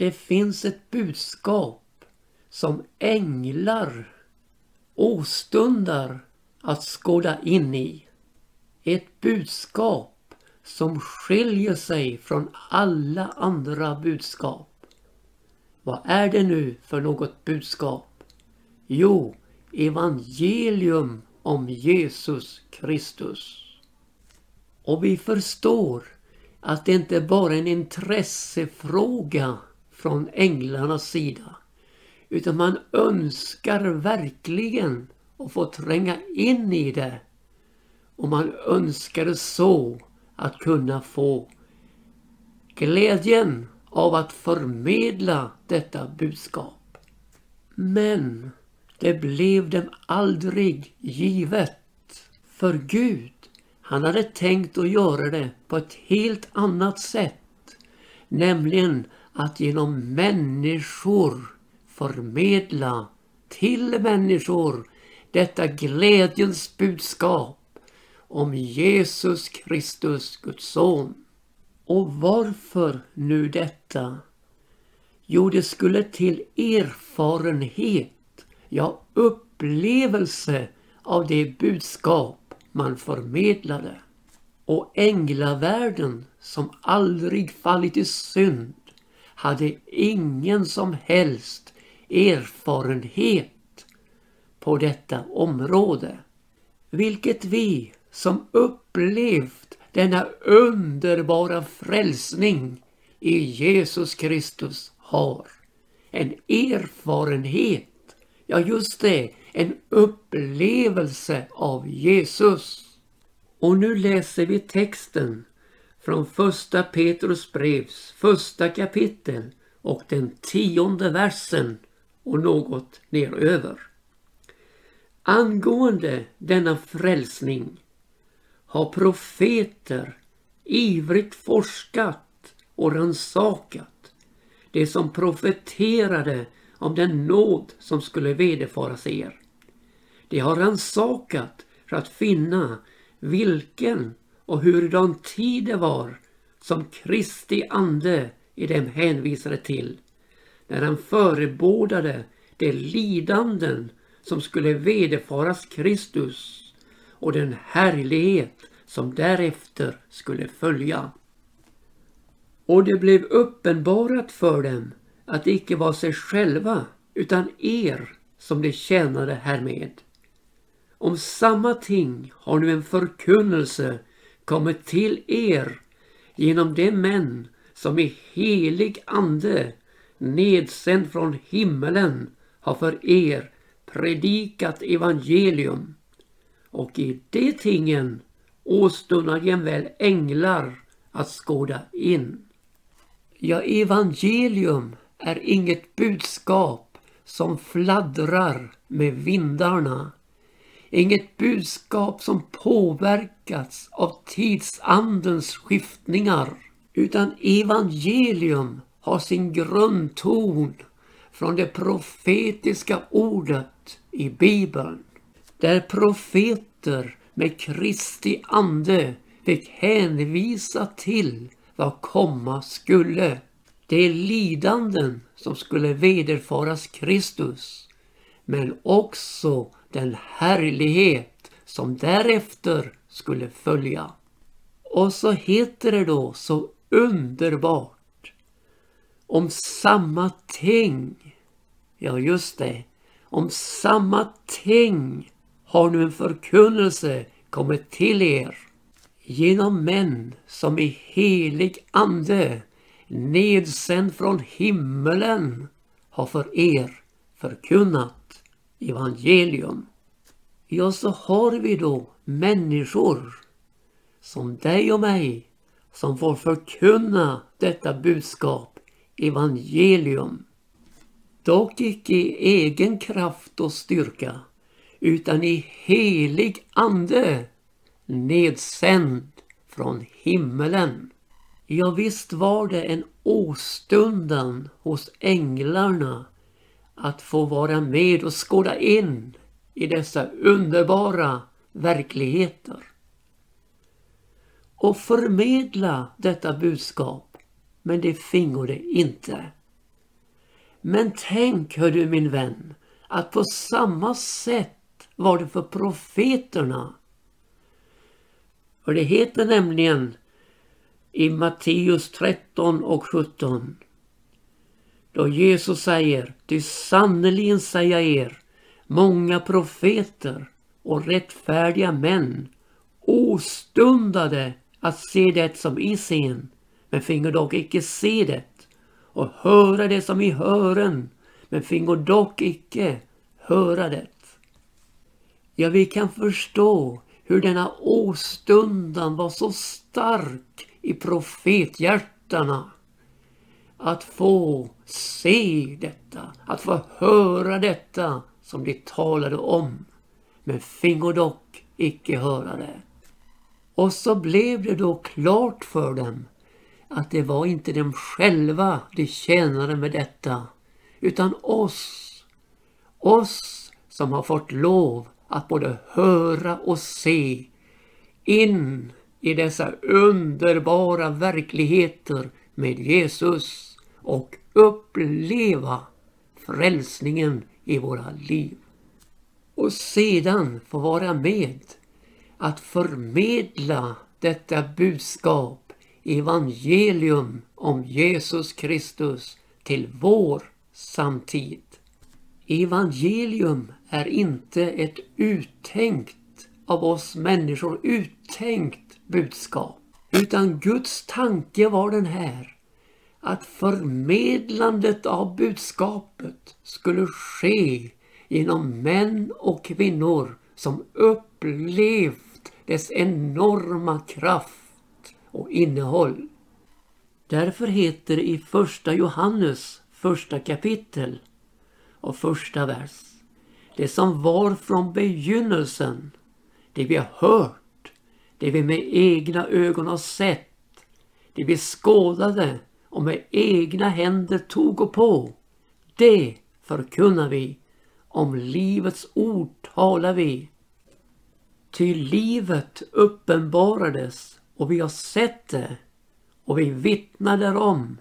Det finns ett budskap som änglar åstundar att skåda in i. Ett budskap som skiljer sig från alla andra budskap. Vad är det nu för något budskap? Jo, evangelium om Jesus Kristus. Och vi förstår att det inte bara är en intressefråga från änglarnas sida. Utan man önskar verkligen att få tränga in i det. Och man önskar så att kunna få glädjen av att förmedla detta budskap. Men det blev dem aldrig givet. För Gud, han hade tänkt att göra det på ett helt annat sätt. Nämligen att genom människor förmedla till människor detta glädjens budskap om Jesus Kristus, Guds son. Och varför nu detta? Jo, det skulle till erfarenhet, ja upplevelse av det budskap man förmedlade. Och änglavärlden som aldrig fallit i synd hade ingen som helst erfarenhet på detta område. Vilket vi som upplevt denna underbara frälsning i Jesus Kristus har. En erfarenhet, ja just det, en upplevelse av Jesus. Och nu läser vi texten från första Petrus brevs första kapitel och den tionde versen och något neröver. Angående denna frälsning har profeter ivrigt forskat och ransakat det som profeterade om den nåd som skulle vederfaras er. De har ransakat för att finna vilken och hurdan tid det var som Kristi ande i dem hänvisade till när han förebådade de lidanden som skulle vederfaras Kristus och den härlighet som därefter skulle följa. Och det blev uppenbarat för dem att det icke var sig själva utan er som de tjänade härmed. Om samma ting har nu en förkunnelse kommit till er genom de män som i helig ande nedsänd från himmelen har för er predikat evangelium och i de tingen åstundar jämväl änglar att skåda in. Ja, evangelium är inget budskap som fladdrar med vindarna. Inget budskap som påverkats av tidsandens skiftningar. Utan evangelium har sin grundton från det profetiska ordet i Bibeln. Där profeter med Kristi ande fick hänvisa till vad komma skulle. De lidanden som skulle vederfaras Kristus. Men också den härlighet som därefter skulle följa. Och så heter det då så underbart om samma ting. Ja, just det. Om samma ting har nu en förkunnelse kommit till er genom män som i helig ande nedsänd från himmelen har för er förkunnat evangelium. Ja, så har vi då människor som dig och mig som får förkunna detta budskap, evangelium. Dock icke i egen kraft och styrka utan i helig ande nedsänd från himmelen. Ja, visst var det en åstundan hos änglarna att få vara med och skåda in i dessa underbara verkligheter. Och förmedla detta budskap, men det fingo det inte. Men tänk, hör du min vän, att på samma sätt var det för profeterna. Och det heter nämligen i Matteus 13 och 17. Då Jesus säger, ty sannerligen säger jag er, många profeter och rättfärdiga män ostundade att se det som i sen, men fingo dock icke se det, och höra det som i hören, men fingo dock icke höra det. Ja, vi kan förstå hur denna åstundan var så stark i profethjärtarna. Att få se detta, att få höra detta som de talade om, men fingo dock icke höra det. Och så blev det då klart för dem att det var inte dem själva de tjänade med detta, utan oss. Oss som har fått lov att både höra och se in i dessa underbara verkligheter med Jesus och uppleva frälsningen i våra liv. Och sedan få vara med att förmedla detta budskap, evangelium om Jesus Kristus till vår samtid. Evangelium är inte ett uttänkt av oss människor uttänkt budskap. Utan Guds tanke var den här att förmedlandet av budskapet skulle ske genom män och kvinnor som upplevt dess enorma kraft och innehåll. Därför heter det i första Johannes första kapitel och första vers. Det som var från begynnelsen, det vi har hört, det vi med egna ögon har sett, det vi skådade och med egna händer tog och på. Det förkunnar vi. Om livets ord talar vi. Ty livet uppenbarades och vi har sett det och vi vittnar därom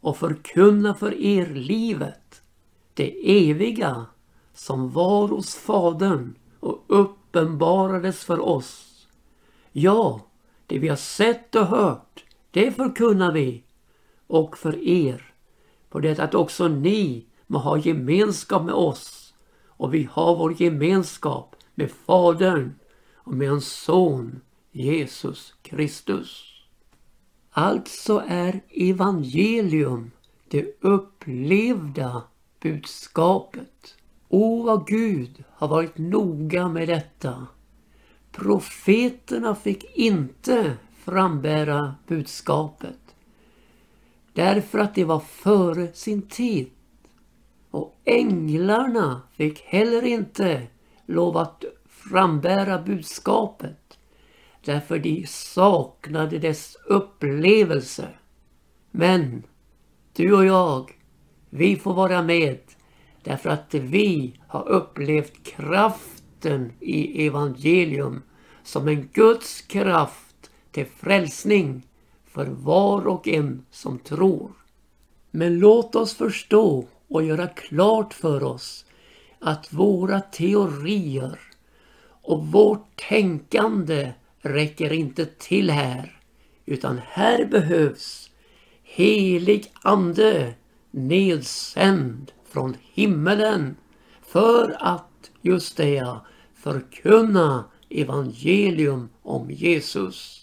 och förkunnar för er livet, det eviga som var hos Fadern och uppenbarades för oss. Ja, det vi har sett och hört, det förkunnar vi och för er, på det att också ni må ha gemenskap med oss och vi har vår gemenskap med Fadern och med hans son Jesus Kristus. Alltså är evangelium det upplevda budskapet. O vad Gud har varit noga med detta. Profeterna fick inte frambära budskapet. Därför att det var före sin tid. Och änglarna fick heller inte lov att frambära budskapet. Därför de saknade dess upplevelse. Men du och jag, vi får vara med Därför att vi har upplevt kraften i evangelium som en Guds kraft till frälsning för var och en som tror. Men låt oss förstå och göra klart för oss att våra teorier och vårt tänkande räcker inte till här. Utan här behövs helig ande nedsänd från himmelen för att, just det förkunna evangelium om Jesus.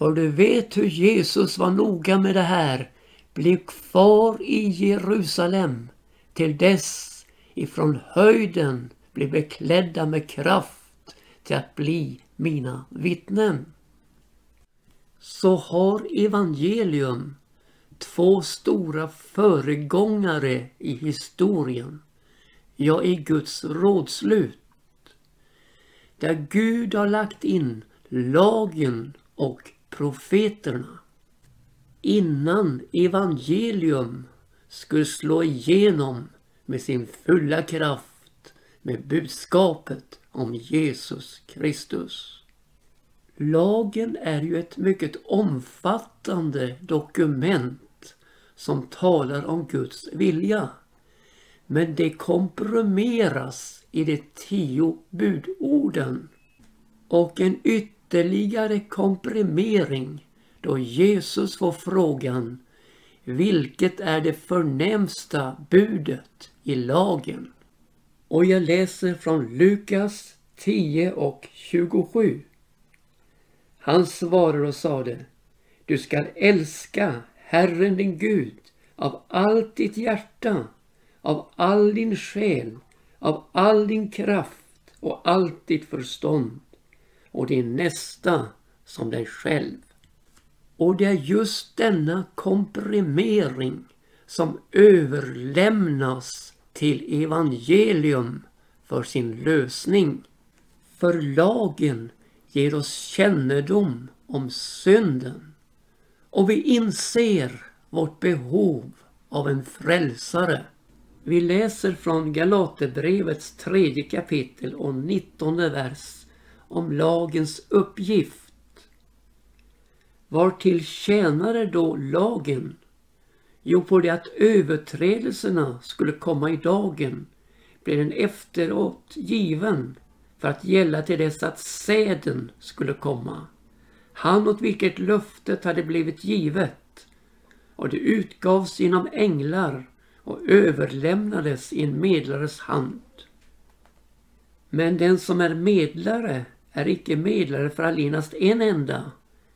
För du vet hur Jesus var noga med det här. bli kvar i Jerusalem till dess ifrån höjden bli beklädda med kraft till att bli mina vittnen. Så har evangelium två stora föregångare i historien. Ja, i Guds rådslut. Där Gud har lagt in lagen och profeterna. Innan evangelium skulle slå igenom med sin fulla kraft med budskapet om Jesus Kristus. Lagen är ju ett mycket omfattande dokument som talar om Guds vilja. Men det komprimeras i de tio budorden. Och en ytterligare ytterligare komprimering då Jesus får frågan Vilket är det förnämsta budet i lagen? Och jag läser från Lukas 10 och 27. Han svarade och sade Du skall älska Herren din Gud av allt ditt hjärta, av all din själ, av all din kraft och allt ditt förstånd och din nästa som dig själv. Och det är just denna komprimering som överlämnas till evangelium för sin lösning. För lagen ger oss kännedom om synden och vi inser vårt behov av en frälsare. Vi läser från Galaterbrevets tredje kapitel och nittonde vers om lagens uppgift. Var till tjänare då lagen? Jo, på det att överträdelserna skulle komma i dagen blev den efteråt given för att gälla till dess att säden skulle komma. Han åt vilket löftet hade blivit givet och det utgavs genom änglar och överlämnades i en medlares hand. Men den som är medlare är icke medlare för allenast en enda,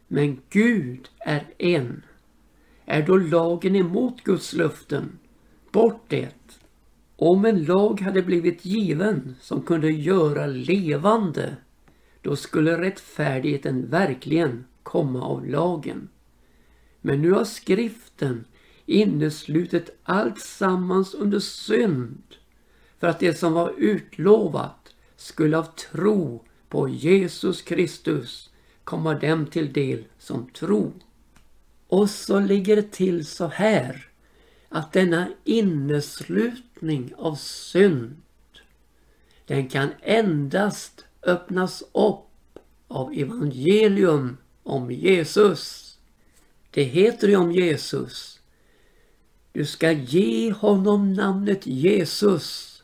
men Gud är en. Är då lagen emot Guds löften? Bort det! Om en lag hade blivit given som kunde göra levande, då skulle rättfärdigheten verkligen komma av lagen. Men nu har skriften inneslutit allt sammans under synd för att det som var utlovat skulle av tro på Jesus Kristus komma dem till del som tro. Och så ligger det till så här att denna inneslutning av synd den kan endast öppnas upp av evangelium om Jesus. Det heter ju om Jesus. Du ska ge honom namnet Jesus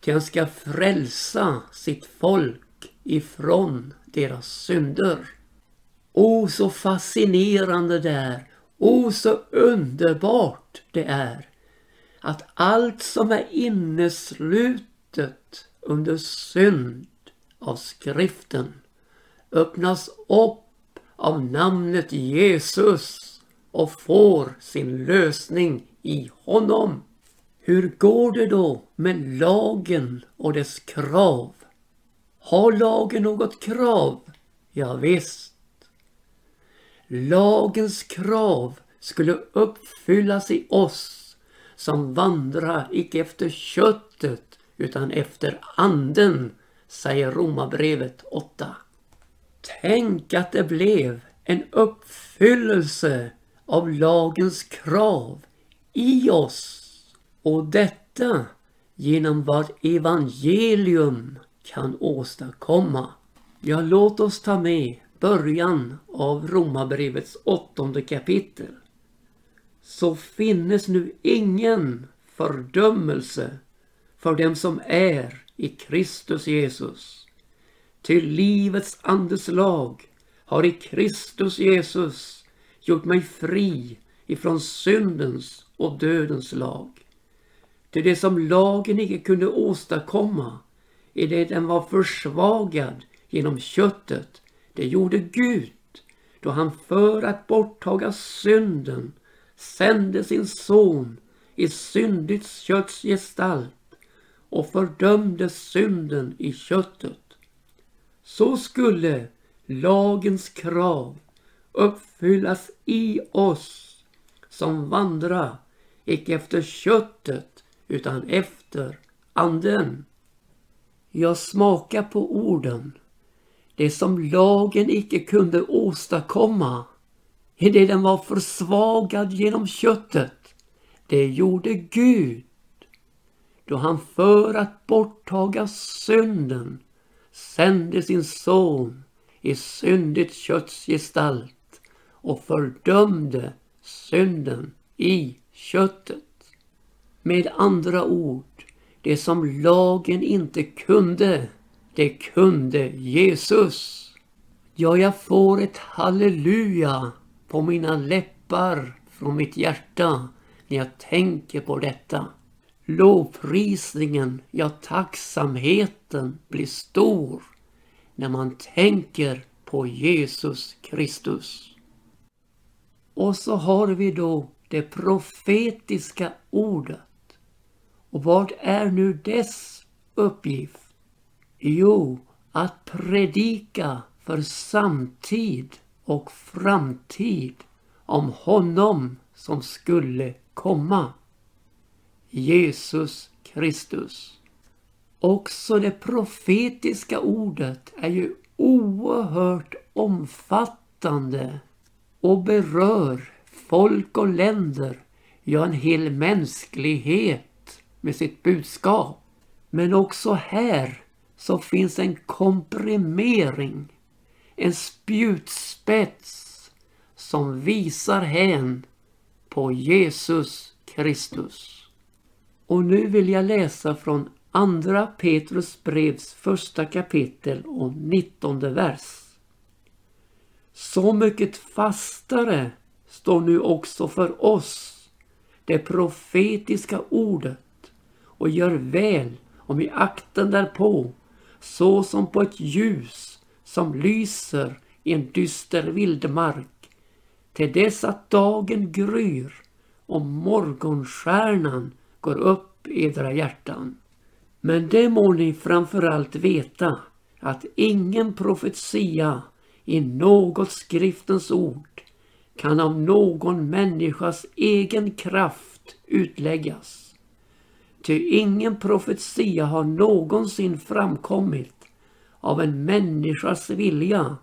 till han ska frälsa sitt folk ifrån deras synder. O, så fascinerande det är. O, så underbart det är att allt som är inneslutet under synd av skriften öppnas upp av namnet Jesus och får sin lösning i honom. Hur går det då med lagen och dess krav? Har lagen något krav? Ja, visst. Lagens krav skulle uppfyllas i oss som vandrar icke efter köttet utan efter anden, säger Romarbrevet 8. Tänk att det blev en uppfyllelse av lagens krav i oss och detta genom vad evangelium kan åstadkomma. Ja, låt oss ta med början av Romarbrevets åttonde kapitel. Så finnes nu ingen fördömelse för dem som är i Kristus Jesus. Till livets andes lag har i Kristus Jesus gjort mig fri ifrån syndens och dödens lag. Till det som lagen icke kunde åstadkomma i det den var försvagad genom köttet, det gjorde Gud då han för att borttaga synden sände sin son i syndigt kötts gestalt och fördömde synden i köttet. Så skulle lagens krav uppfyllas i oss som vandrar icke efter köttet utan efter anden. Jag smakar på orden. Det som lagen icke kunde åstadkomma i det den var försvagad genom köttet. Det gjorde Gud då han för att borttaga synden sände sin son i syndigt kötts gestalt och fördömde synden i köttet. Med andra ord, det som lagen inte kunde, det kunde Jesus. Ja, jag får ett halleluja på mina läppar från mitt hjärta när jag tänker på detta. Lovprisningen, ja tacksamheten blir stor när man tänker på Jesus Kristus. Och så har vi då det profetiska ordet. Och vad är nu dess uppgift? Jo, att predika för samtid och framtid om honom som skulle komma. Jesus Kristus. Också det profetiska ordet är ju oerhört omfattande och berör folk och länder, ja en hel mänsklighet med sitt budskap. Men också här så finns en komprimering, en spjutspets som visar hän på Jesus Kristus. Och nu vill jag läsa från Andra Petrus brevs första kapitel och nittonde vers. Så mycket fastare står nu också för oss det profetiska ordet och gör väl om i akten därpå så som på ett ljus som lyser i en dyster vildmark till dess att dagen gryr och morgonstjärnan går upp i edra hjärtan. Men det må ni framförallt veta att ingen profetia i något skriftens ord kan av någon människas egen kraft utläggas. Ty ingen profetia har någonsin framkommit av en människas vilja,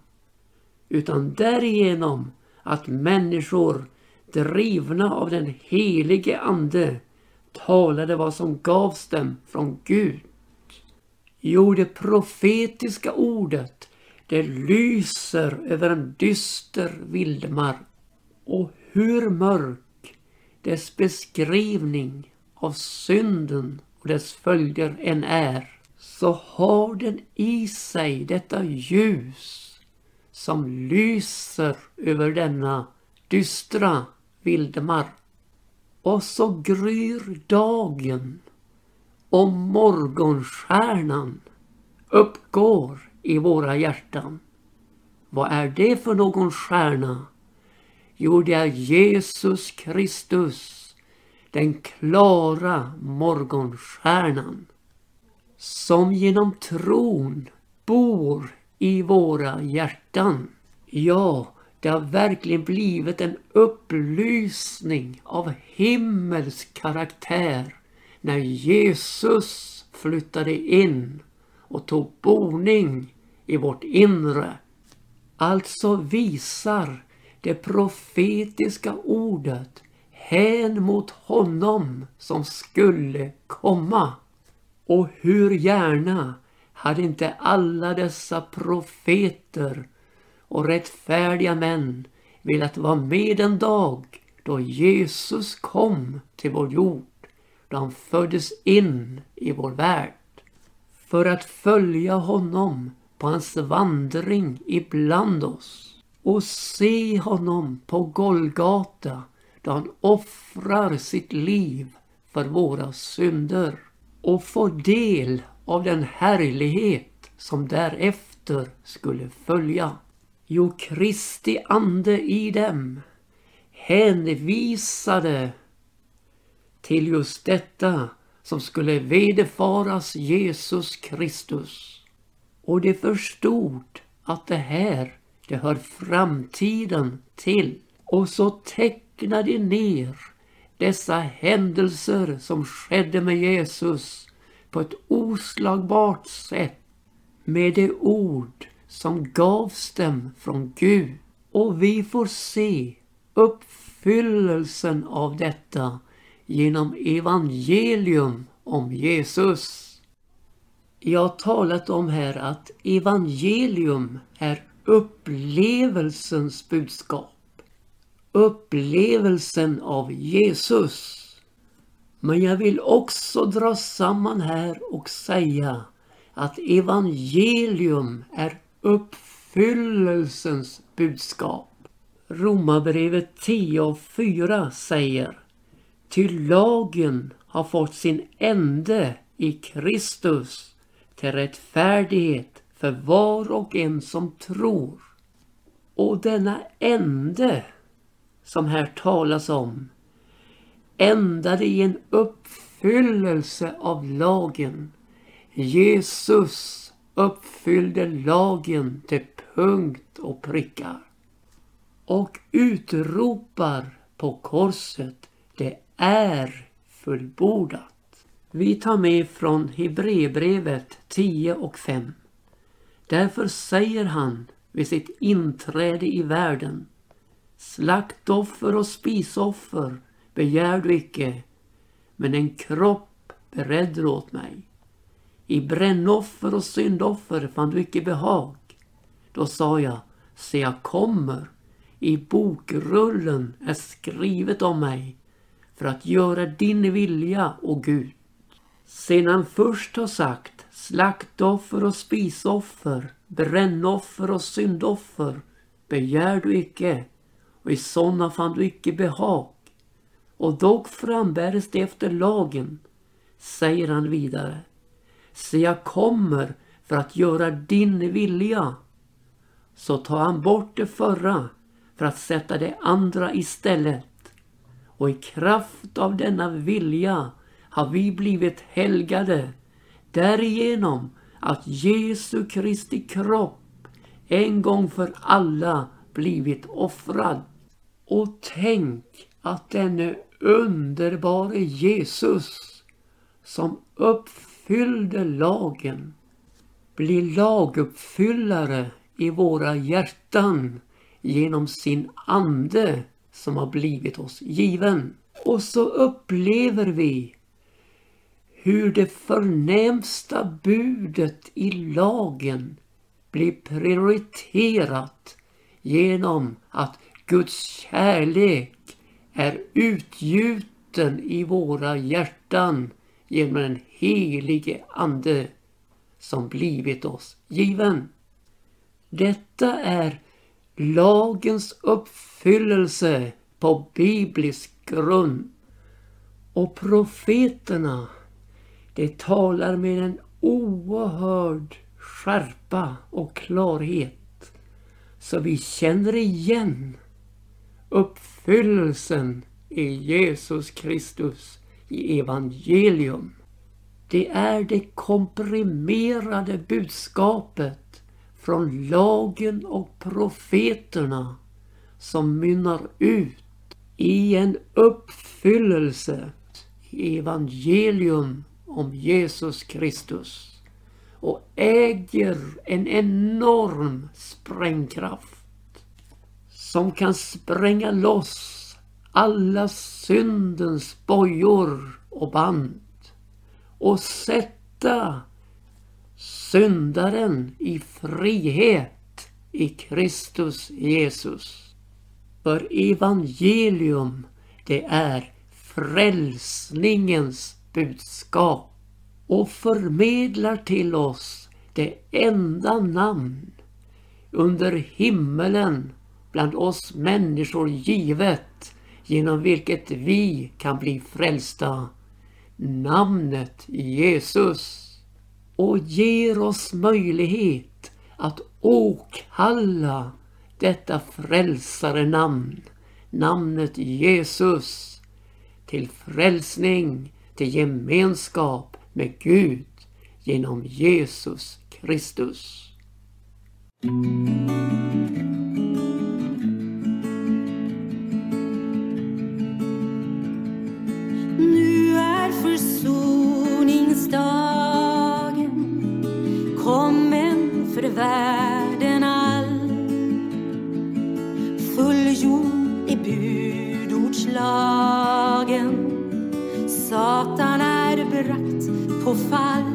utan därigenom att människor drivna av den helige Ande talade vad som gavs dem från Gud. Jo, det profetiska ordet det lyser över en dyster vildmark. Och hur mörk dess beskrivning av synden och dess följder än är, så har den i sig detta ljus som lyser över denna dystra vildmark. Och så gryr dagen och morgonstjärnan uppgår i våra hjärtan. Vad är det för någon stjärna? Jo, det är Jesus Kristus, den klara morgonstjärnan, som genom tron bor i våra hjärtan. Ja, det har verkligen blivit en upplysning av himmelsk karaktär när Jesus flyttade in och tog boning i vårt inre. Alltså visar det profetiska ordet hän mot honom som skulle komma. Och hur gärna hade inte alla dessa profeter och rättfärdiga män velat vara med en dag då Jesus kom till vår jord, då han föddes in i vår värld. För att följa honom på hans vandring ibland oss och se honom på Golgata då han offrar sitt liv för våra synder och får del av den härlighet som därefter skulle följa. Jo, Kristi ande i dem hänvisade till just detta som skulle vederfaras Jesus Kristus. Och de förstod att det här, det hör framtiden till. Och så tecknade de ner dessa händelser som skedde med Jesus på ett oslagbart sätt med de ord som gavs dem från Gud. Och vi får se uppfyllelsen av detta genom evangelium om Jesus. Jag har talat om här att evangelium är upplevelsens budskap. Upplevelsen av Jesus. Men jag vill också dra samman här och säga att evangelium är uppfyllelsens budskap. Romarbrevet 10 och 4 säger Ty lagen har fått sin ände i Kristus till rättfärdighet för var och en som tror. Och denna ände som här talas om ändade i en uppfyllelse av lagen. Jesus uppfyllde lagen till punkt och prickar. Och utropar på korset, det är fullbordat. Vi tar med från Hebreerbrevet 10 och 5. Därför säger han vid sitt inträde i världen Slaktoffer och spisoffer begär du icke, men en kropp beredde du åt mig. I brännoffer och syndoffer fann du icke behag. Då sa jag, se jag kommer, i bokrullen är skrivet om mig, för att göra din vilja, o Gud. Sedan först har sagt slaktoffer och spisoffer, brännoffer och syndoffer begär du icke, och i sådana fann du icke behag. Och dock frambäres det efter lagen, säger han vidare. Se, jag kommer för att göra din vilja. Så tar han bort det förra för att sätta det andra istället. Och i kraft av denna vilja har vi blivit helgade därigenom att Jesu Kristi kropp en gång för alla blivit offrad. Och tänk att denne underbare Jesus som uppfyllde lagen blir laguppfyllare i våra hjärtan genom sin ande som har blivit oss given. Och så upplever vi hur det förnämsta budet i lagen blir prioriterat genom att Guds kärlek är utgjuten i våra hjärtan genom den helige Ande som blivit oss given. Detta är lagens uppfyllelse på biblisk grund. Och profeterna, de talar med en oerhörd skärpa och klarhet. Så vi känner igen uppfyllelsen i Jesus Kristus i evangelium. Det är det komprimerade budskapet från lagen och profeterna som mynnar ut i en uppfyllelse i evangelium om Jesus Kristus och äger en enorm sprängkraft som kan spränga loss alla syndens bojor och band och sätta syndaren i frihet i Kristus Jesus. För evangelium, det är frälsningens budskap och förmedlar till oss det enda namn under himmelen bland oss människor givet genom vilket vi kan bli frälsta. Namnet Jesus. Och ger oss möjlighet att åkalla detta frälsare namn, namnet Jesus, till frälsning, till gemenskap med Gud genom Jesus Kristus. Mm. För världen all. Fullgjord i budordslagen. Satan är bragt på fall.